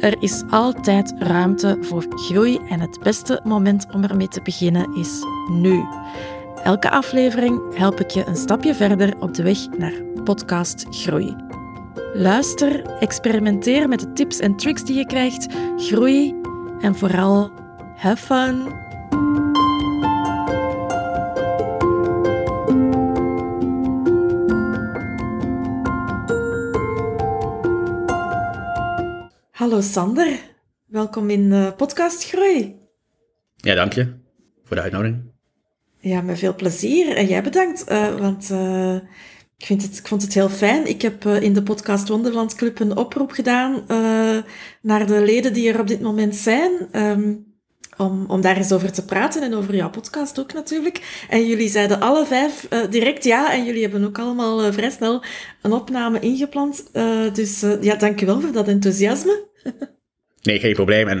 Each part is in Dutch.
er is altijd ruimte voor groei en het beste moment om ermee te beginnen is nu. Elke aflevering help ik je een stapje verder op de weg naar podcast groei. Luister, experimenteer met de tips en tricks die je krijgt, groei en vooral have fun. Hallo Sander, welkom in uh, Podcast Groei. Ja, dank je voor de uitnodiging. Ja, met veel plezier. En jij bedankt, uh, want uh, ik, vind het, ik vond het heel fijn. Ik heb in de podcast Wonderland Club een oproep gedaan naar de leden die er op dit moment zijn. Um, om, om daar eens over te praten en over jouw podcast ook natuurlijk. En jullie zeiden alle vijf uh, direct ja en jullie hebben ook allemaal uh, vrij snel een opname ingepland. Uh, dus ja, dankjewel voor dat enthousiasme. nee, geen probleem. En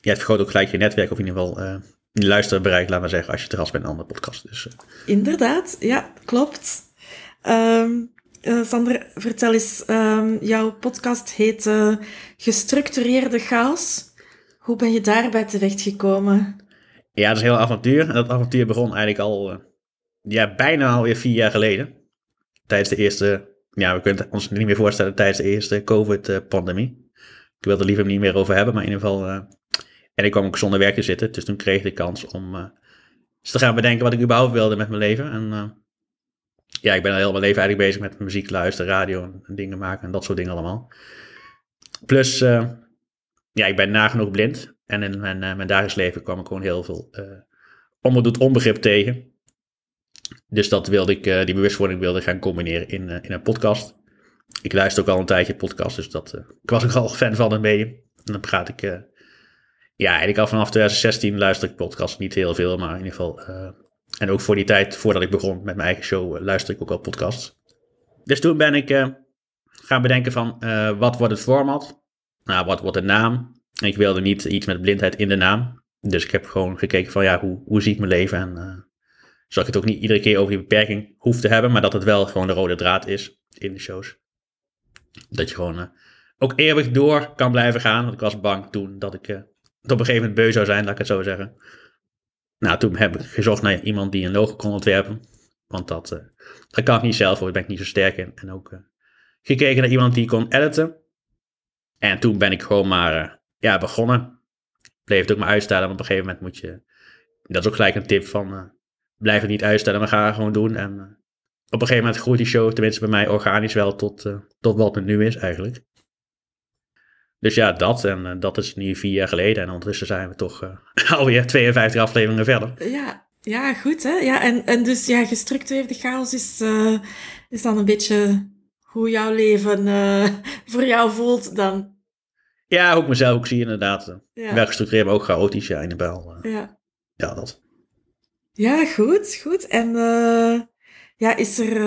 je hebt vergroot ook gelijk je netwerk, of in ieder geval je luisterbereik, laat maar zeggen, als je te gast bent aan een andere podcast. Dus, Inderdaad, ja, klopt. Um, Sander, vertel eens, um, jouw podcast heet Gestructureerde Chaos. Hoe ben je daarbij terechtgekomen? Ja, dat is een heel avontuur. En dat avontuur begon eigenlijk al uh, ja, bijna alweer vier jaar geleden. Tijdens de eerste, ja, we kunnen het ons niet meer voorstellen, tijdens de eerste COVID-pandemie. Ik wil er liever niet meer over hebben, maar in ieder geval. Uh, en ik kwam ook zonder werk te zitten, dus toen kreeg ik de kans om uh, te gaan bedenken wat ik überhaupt wilde met mijn leven. En ja, ik ben al heel mijn leven eigenlijk bezig met muziek luisteren, radio en dingen maken en dat soort dingen allemaal. Plus ja, ik ben nagenoeg blind. En in mijn, mijn dagelijks leven kwam ik gewoon heel veel onbedoeld onbegrip tegen. Dus dat wilde ik, die bewustwording wilde gaan combineren in, in een podcast. Ik luister ook al een tijdje podcast, dus dat, ik was ook al fan van het medium. En dan praat ik, ja, eigenlijk al vanaf 2016 luister ik podcast. Niet heel veel, maar in ieder geval. en ook voor die tijd, voordat ik begon met mijn eigen show, luister ik ook al podcasts. Dus toen ben ik gaan bedenken van, wat wordt het format? nou, wat wordt de naam? En ik wilde niet iets met blindheid in de naam. Dus ik heb gewoon gekeken van, ja, hoe, hoe zie ik mijn leven? En uh, zodat ik het ook niet iedere keer over die beperking hoef te hebben, maar dat het wel gewoon de rode draad is in de shows. Dat je gewoon uh, ook eeuwig door kan blijven gaan. Want ik was bang toen dat ik uh, op een gegeven moment beu zou zijn, laat ik het zo zeggen. Nou, toen heb ik gezocht naar iemand die een logo kon ontwerpen. Want dat, dat kan ik niet zelf, daar ben ik niet zo sterk in. En ook gekeken naar iemand die kon editen. En toen ben ik gewoon maar uh, ja, begonnen. Bleef het ook maar uitstellen, want op een gegeven moment moet je... Dat is ook gelijk een tip van... Blijf het niet uitstellen, maar ga het gewoon doen. En op een gegeven moment groeit die show, tenminste bij mij organisch wel, tot, tot wat het nu is eigenlijk. Dus ja, dat. En dat is nu vier jaar geleden. En ondertussen zijn we toch alweer 52 afleveringen verder. Ja, ja goed hè. Ja, en, en dus ja, gestructureerde chaos is, is dan een beetje hoe jouw leven uh, voor jou voelt dan. Ja, ik mezelf ook zie inderdaad. Ja. Wel gestructureerd, maar ook chaotisch, ja, in de bel. Uh, ja. ja, dat. Ja, goed, goed. En uh, ja, is er...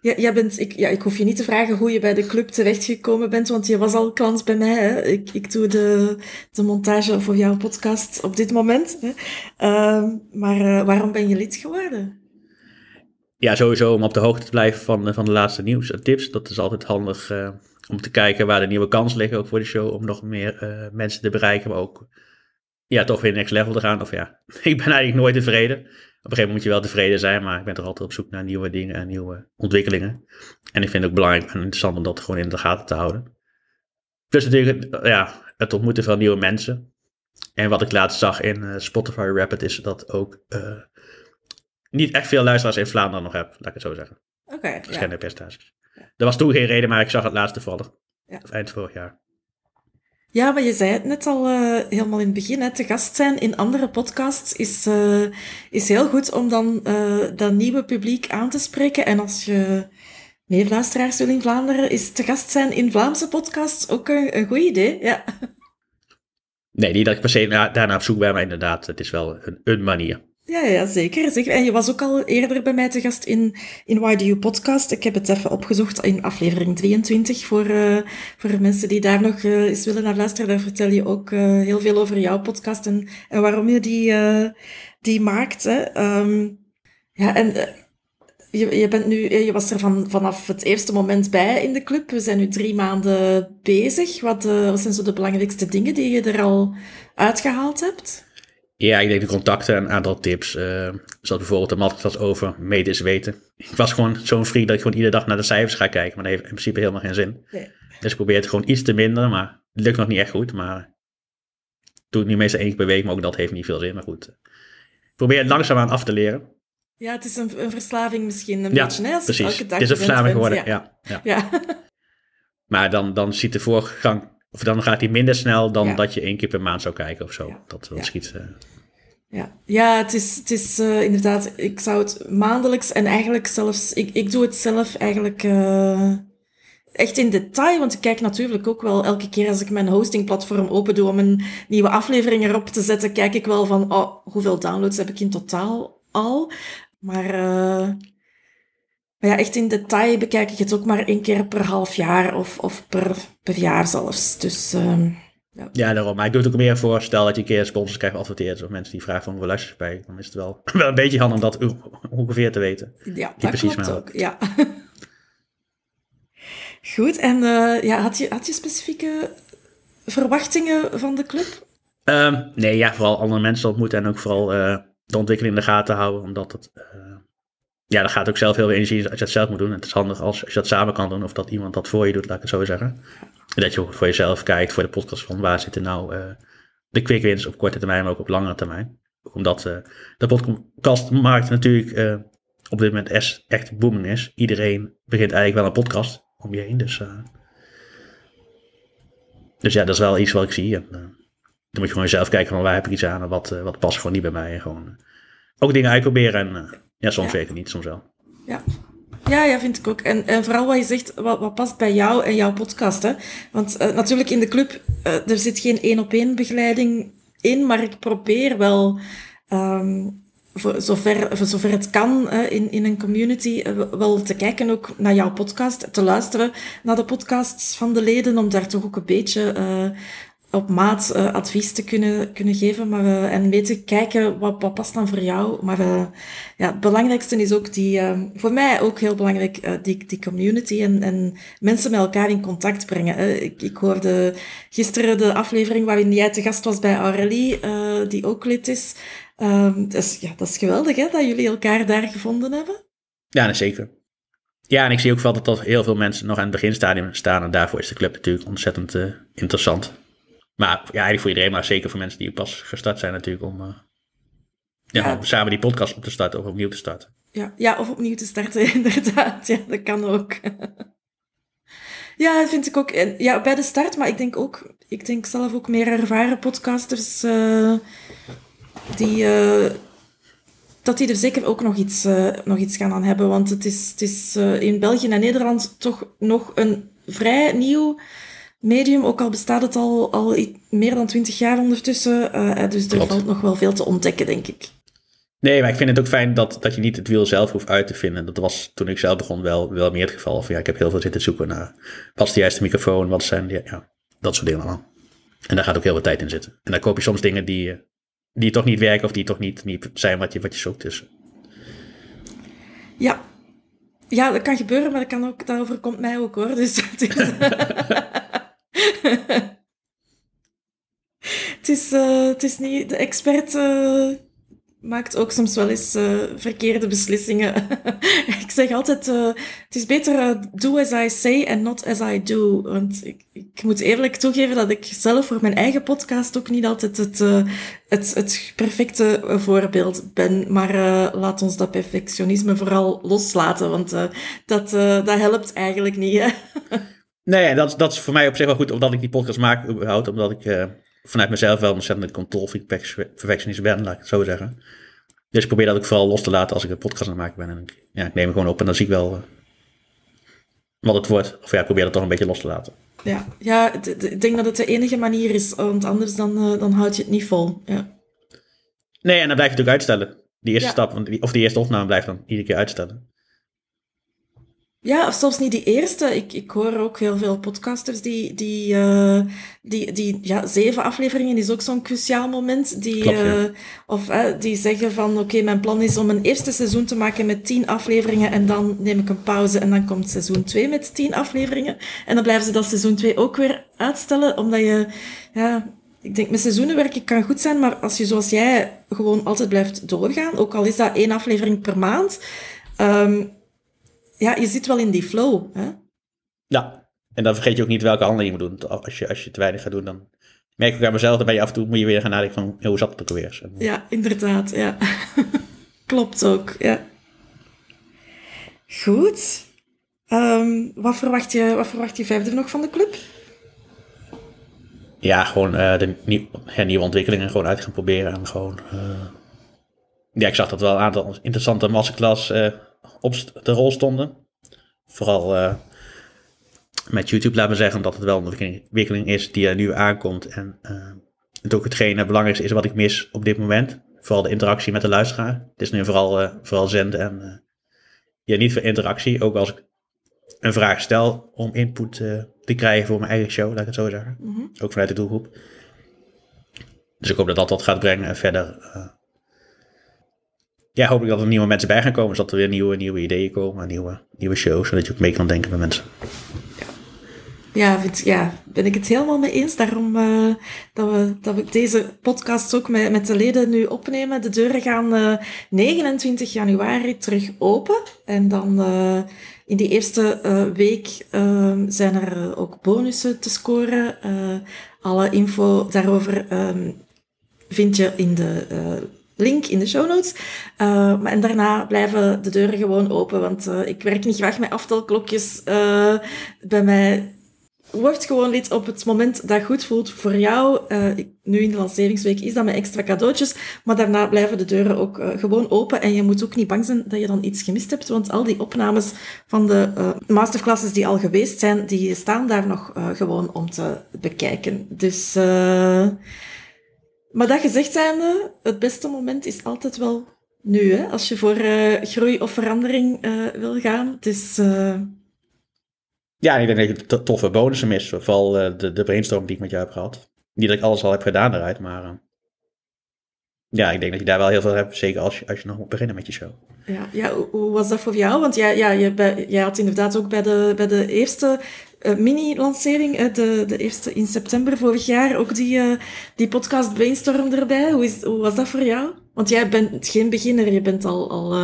Ja, jij bent, ik, ja, ik hoef je niet te vragen hoe je bij de club terechtgekomen bent, want je was al klant bij mij. Ik, ik doe de, de montage voor jouw podcast op dit moment. Hè? Ehm, maar waarom ben je lid geworden? ja, sowieso om op de hoogte te blijven van, van de laatste nieuws en tips. Dat is altijd handig om te kijken waar de nieuwe kansen liggen ook voor de show. Om nog meer mensen te bereiken, maar ook ja, toch weer next level te gaan. Of ja, ik ben eigenlijk nooit tevreden. Op een gegeven moment moet je wel tevreden zijn, maar ik ben toch altijd op zoek naar nieuwe dingen en nieuwe ontwikkelingen. En ik vind het ook belangrijk en interessant om dat gewoon in de gaten te houden. Plus natuurlijk ja, het ontmoeten van nieuwe mensen. En wat ik laatst zag in uh, Spotify Rapid is dat ook niet echt veel luisteraars in Vlaanderen nog heb, laat ik het zo zeggen. Oké. Okay, Verschillende ja. percentages. Ja. Er was toen geen reden, maar ik zag het laatst toevallig. Ja. eind vorig jaar. Ja, maar je zei het net al uh, helemaal in het begin. Hè, te gast zijn in andere podcasts is, uh, is heel goed om dan uh, dat nieuwe publiek aan te spreken. En als je meer luisteraars wil in Vlaanderen, is te gast zijn in Vlaamse podcasts ook een, een goed idee. Ja. Nee, niet dat ik per se daarna op zoek ben, maar inderdaad, het is wel een, een manier. Ja, ja, zeker, zeker. En je was ook al eerder bij mij te gast in, in Why Do You Podcast. Ik heb het even opgezocht in aflevering 23 voor, uh, voor mensen die daar nog uh, eens willen naar luisteren. Daar vertel je ook uh, heel veel over jouw podcast en, en waarom je die, die maakt. Hè. Um, ja, en je, je, bent nu, je was er van, vanaf het eerste moment bij in de club. We zijn nu drie maanden bezig. Wat, wat zijn zo de belangrijkste dingen die je er al uitgehaald hebt? Ja, ik denk de contacten, een aantal tips. Uh, zoals bijvoorbeeld de masterclass over medisch weten. Ik was gewoon zo'n freak dat ik gewoon iedere dag naar de cijfers ga kijken. Maar dat heeft in principe helemaal geen zin. Nee. Dus ik probeer het gewoon iets te minderen. Maar het lukt nog niet echt goed. Maar doe het nu meestal één keer per week. Maar ook dat heeft niet veel zin. Maar goed. Ik probeer het langzaamaan af te leren. Ja, het is een, een verslaving misschien een ja, beetje. Hè? precies. Elke dag het is een verslaving geworden, ja. ja. ja. maar dan, dan ziet de voorgang of dan gaat hij minder snel dan dat je één keer per maand zou kijken of zo. Dat, dat schiet. Uh... Ja, ja het is, het is uh, inderdaad, ik zou het maandelijks en eigenlijk zelfs, ik, ik doe het zelf eigenlijk uh, echt in detail, want ik kijk natuurlijk ook wel elke keer als ik mijn hostingplatform open doe om een nieuwe aflevering erop te zetten, kijk ik wel van, oh, hoeveel downloads heb ik in totaal al? Maar, maar ja, echt in detail bekijk ik het ook maar één keer per half jaar of, of per, per jaar zelfs. Dus... Uh, ja. ja, daarom. Maar ik doe het ook meer voor, stel dat je een keer sponsors krijgt adverteerd of mensen die vragen van hoe luister bij, dan is het wel, wel een beetje handig om dat ongeveer te weten. Ja, dat precies klopt ook, ja. Goed, en uh, ja, had, je, had je specifieke verwachtingen van de club? Um, nee, ja, vooral andere mensen ontmoeten en ook vooral uh, de ontwikkeling in de gaten houden, omdat het... Uh, ja, dat gaat ook zelf heel veel energie als je het zelf moet doen. Het is handig als, als je dat samen kan doen of dat iemand dat voor je doet, laat ik het zo zeggen. Dat je voor jezelf kijkt, voor de podcast van waar zitten nou uh, de quick wins op korte termijn, maar ook op langere termijn. Omdat uh, de podcastmarkt natuurlijk uh, op dit moment echt booming is. Iedereen begint eigenlijk wel een podcast om je heen. Dus, dus ja, dat is wel iets wat ik zie. En, dan moet je gewoon zelf kijken van waar heb ik iets aan en wat, wat past gewoon niet bij mij. En gewoon ook dingen uitproberen en ja, soms ja. het niet, soms wel. Ja. Ja, ja, vind ik ook. En, en vooral wat je zegt, wat, wat past bij jou en jouw podcast. Hè? Want uh, natuurlijk in de club, uh, er zit geen één-op-één begeleiding in, maar ik probeer wel, um, voor zover, voor zover het kan uh, in, in een community, wel te kijken ook naar jouw podcast, te luisteren naar de podcasts van de leden, om daar toch ook een beetje op maat uh, advies te kunnen, kunnen geven maar, uh, en weten kijken wat, wat past dan voor jou. Maar uh, ja, het belangrijkste is ook die, voor mij ook heel belangrijk, die, die community en, en mensen met elkaar in contact brengen. Ik, ik hoorde gisteren de aflevering waarin jij te gast was bij Aurélie, die ook lid is. dus ja, dat is geweldig hè, dat jullie elkaar daar gevonden hebben. Ja, zeker. Ja, en ik zie ook wel dat, dat heel veel mensen nog aan het beginstadium staan. En daarvoor is de club natuurlijk ontzettend interessant. Maar ja, eigenlijk voor iedereen, maar zeker voor mensen die pas gestart zijn natuurlijk om, uh, ja, ja. om samen die podcast op te starten of opnieuw te starten. Ja, ja, of opnieuw te starten, inderdaad. Ja, dat kan ook. ja, dat vind ik ook. Ja, bij de start, maar ik denk ook, ik denk zelf ook meer ervaren podcasters uh, die, uh, dat die er zeker ook nog iets, nog iets gaan aan hebben. Want het is, het is in België en Nederland toch nog een vrij nieuw medium, ook al bestaat het al, al meer dan twintig jaar ondertussen. Uh, dus er valt nog wel veel te ontdekken, denk ik. Nee, maar ik vind het ook fijn dat, dat je niet het wiel zelf hoeft uit te vinden. Dat was toen ik zelf begon wel, wel meer het geval. Of ja, ik heb heel veel zitten zoeken naar wat is de juiste microfoon, wat zijn die, ja, dat soort dingen allemaal. En daar gaat ook heel veel tijd in zitten. En dan koop je soms dingen die, die toch niet werken of die toch niet, niet zijn wat je, wat je zoekt. Dus. Ja. ja, dat kan gebeuren, maar dat, kan ook, dat overkomt mij ook hoor. Dus het is... het, is, uh, het is niet... De expert uh, maakt ook soms wel eens uh, verkeerde beslissingen. ik zeg altijd, het is beter do as I say and not as I do. Want ik, ik moet eerlijk toegeven dat ik zelf voor mijn eigen podcast ook niet altijd het, het, het perfecte voorbeeld ben. Maar laat ons dat perfectionisme vooral loslaten, want dat, dat helpt eigenlijk niet. Nee, dat, dat is voor mij op zich wel goed, omdat ik die podcast maak überhaupt. Omdat ik uh, vanuit mezelf wel ontzettend control perfectionist ben, laat ik het zo zeggen. Dus ik probeer dat ook vooral los te laten als ik een podcast aan het maken ben. En ja, ik neem hem gewoon op en dan zie ik wel uh, wat het wordt. Of ja, ik probeer dat toch een beetje los te laten. Ja, ja ik denk dat het de enige manier is, want anders dan, uh, dan houd je het niet vol. Ja. Nee, en dan blijf je het ook uitstellen. Die eerste stap, of die eerste opname blijft dan iedere keer uitstellen. Ja, of zelfs niet die eerste. Ik, ik hoor ook heel veel podcasters die, die, uh, die, die ja, zeven afleveringen is ook zo'n cruciaal moment. Die, Klopt, ja. uh, of uh, die zeggen van oké, okay, mijn plan is om een eerste seizoen te maken met tien afleveringen en dan neem ik een pauze en dan komt seizoen twee met tien afleveringen. En dan blijven ze dat seizoen twee ook weer uitstellen, omdat je, ja, ik denk met seizoenenwerken kan goed zijn, maar als je zoals jij gewoon altijd blijft doorgaan, ook al is dat één aflevering per maand, um, ja, je zit wel in die flow. Hè? Ja, en dan vergeet je ook niet welke handeling je moet doen. Als je, als je te weinig gaat doen, dan merk ik aan mezelf, dan ben je af en toe, moet je weer gaan nadenken van, hoe zat het ook alweer? Ja, inderdaad, ja. Klopt ook, ja. Goed. Um, wat, verwacht je, wat verwacht je verder nog van de club? Ja, gewoon uh, de nieuw, ja, nieuwe ontwikkelingen gewoon uit gaan proberen. En gewoon, uh, ja, ik zag dat wel een aantal interessante masterclass uh, op de rol stonden. Vooral uh, met YouTube, laten we zeggen, dat het wel een ontwikkeling is die er nu aankomt. En uh, het ook hetgeen het belangrijkste is wat ik mis op dit moment. Vooral de interactie met de luisteraar. Het is nu vooral, uh, vooral zenden en ja, niet veel interactie. Ook als ik een vraag stel om input te krijgen voor mijn eigen show, laat ik het zo zeggen. Mm -hmm. Ook vanuit de doelgroep. Dus ik hoop dat dat dat gaat brengen. En verder ja, hoop ik dat er nieuwe mensen bij gaan komen. Zodat er weer nieuwe, nieuwe ideeën komen, nieuwe, nieuwe shows. Zodat je ook mee kan denken met mensen. Ja, vind, ja, ben ik het helemaal mee eens. Daarom uh, dat, we, dat we deze podcast ook met, met de leden nu opnemen. De deuren gaan uh, 29 januari terug open. En dan uh, in die eerste week zijn er ook bonussen te scoren. alle info daarover um, vind je in de link in de show notes. Uh, en daarna blijven de deuren gewoon open, want uh, ik werk niet graag met aftelklokjes. Uh, bij mij wordt gewoon lid op het moment dat goed voelt voor jou. nu in de lanceringsweek is dat met extra cadeautjes, maar daarna blijven de deuren ook gewoon open. En je moet ook niet bang zijn dat je dan iets gemist hebt, want al die opnames van de masterclasses die al geweest zijn, die staan daar nog gewoon om te bekijken. Dus... Maar dat gezegd zijnde, het beste moment is altijd wel nu, hè? als je voor uh, groei of verandering uh, wil gaan. Het is... Uh... Ja, ik denk dat je toffe bonussen mis. Vooral de, de brainstorm die ik met jou heb gehad. Niet dat ik alles al heb gedaan eruit, maar... ja, ik denk dat je daar wel heel veel hebt. Zeker als je, als je nog moet beginnen met je show. Ja, ja hoe was dat voor jou? Want jij, ja, je, jij had inderdaad ook bij de, bij de eerste uh, mini-lancering, de, de eerste in september vorig jaar, ook die, uh, die podcast Brainstorm erbij. Hoe, is, hoe was dat voor jou? Want jij bent geen beginner, je bent al, al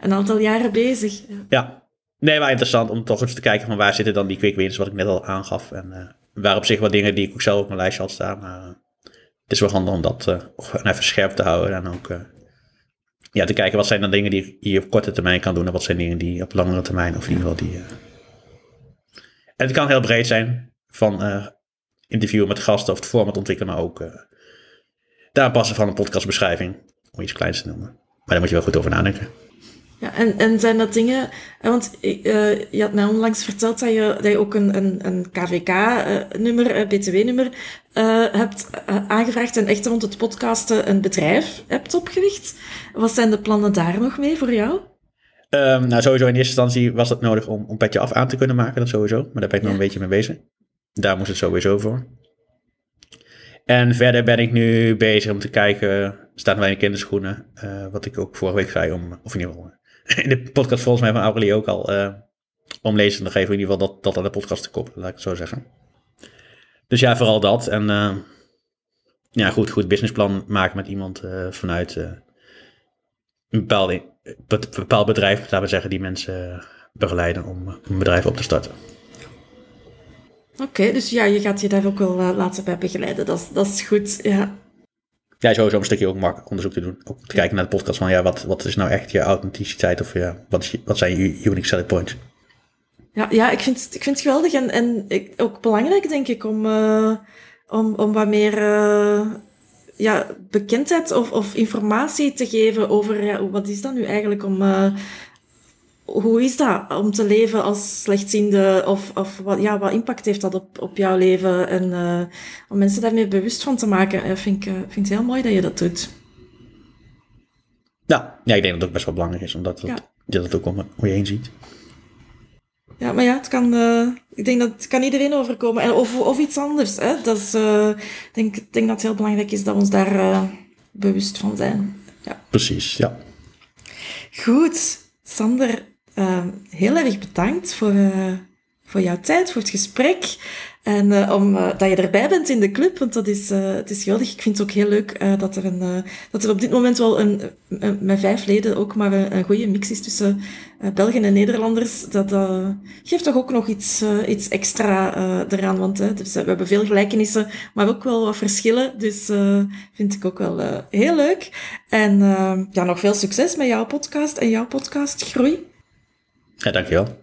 een aantal jaren bezig. Ja, nee, maar interessant om toch eens te kijken van waar zitten dan die quick wins, wat ik net al aangaf. En waar op zich wat dingen die ik ook zelf op mijn lijstje had staan. Maar het is wel handig om dat even scherp te houden en ook ja, te kijken wat zijn dan dingen die je op korte termijn kan doen en wat zijn dingen die op langere termijn of in ieder geval die en het kan heel breed zijn, van uh, interviewen met gasten of het format ontwikkelen, maar ook uh, de aanpassen van een podcastbeschrijving, om iets kleins te noemen. Maar daar moet je wel goed over nadenken. Ja, en, en zijn dat dingen, want uh, je had mij onlangs verteld dat je, dat je ook een, een, een KVK-nummer, BTW-nummer, hebt aangevraagd en echt rond het podcasten een bedrijf hebt opgericht. Wat zijn de plannen daar nog mee voor jou? Um, nou, sowieso in eerste instantie was het nodig om een petje af aan te kunnen maken, dat sowieso. Maar daar ben ik nog een beetje mee bezig. Daar moest het sowieso voor. En verder ben ik nu bezig om te kijken, staat nog in de kinderschoenen, uh, wat ik ook vorige week zei, om, of in ieder geval in de podcast volgens mij van Aurelie ook al, uh, om lezen te geven, in ieder geval dat, dat aan de podcast te koppelen, laat ik het zo zeggen. Dus ja, vooral dat. En uh, ja, goed, goed businessplan maken met iemand vanuit een bepaalde bepaald bedrijf, laten we zeggen, die mensen begeleiden om een bedrijf op te starten. Oké, dus ja, je gaat je daar ook wel uh, laten bij begeleiden. Dat, dat is goed, ja. Ja, sowieso een stukje ook marktonderzoek te doen. Ook te kijken naar de podcast van, ja, wat, wat is nou echt je authenticiteit of ja, wat, is, wat zijn je unique selling points? Ja, ja ik, vind, ik vind het geweldig en, en ik, ook belangrijk, denk ik, om, uh, om, om wat meer... Uh, ja, bekendheid of, of informatie te geven over ja, wat is dat nu eigenlijk om, uh, hoe is dat om te leven als slechtziende? Of, of wat, ja, wat impact heeft dat op, op jouw leven? En uh, om mensen daarmee bewust van te maken, uh, vind, ik, vind het heel mooi dat je dat doet. Ja, ja ik denk dat het ook best wel belangrijk is, omdat ja. je dat ook om, om je heen ziet. Ja, maar ja, het kan, ik denk dat het kan iedereen overkomen. En of, of iets anders. Hè? Dat is, uh, ik denk, denk dat het heel belangrijk is dat we ons daar uh, bewust van zijn. Ja. Precies, ja. Goed, Sander, heel erg bedankt voor, voor jouw tijd, voor het gesprek. En uh, je erbij bent in de club, want dat is, uh, het is geweldig. Ik vind het ook heel leuk dat, er een, dat er op dit moment wel een, met vijf leden ook maar een, een goede mix is tussen Belgen en Nederlanders. Dat geeft toch ook nog iets, iets extra eraan, want dus, we hebben veel gelijkenissen, maar ook wel wat verschillen. Dus vind ik ook wel heel leuk. En ja, nog veel succes met jouw podcast en jouw podcast Groei. Ja, dankjewel.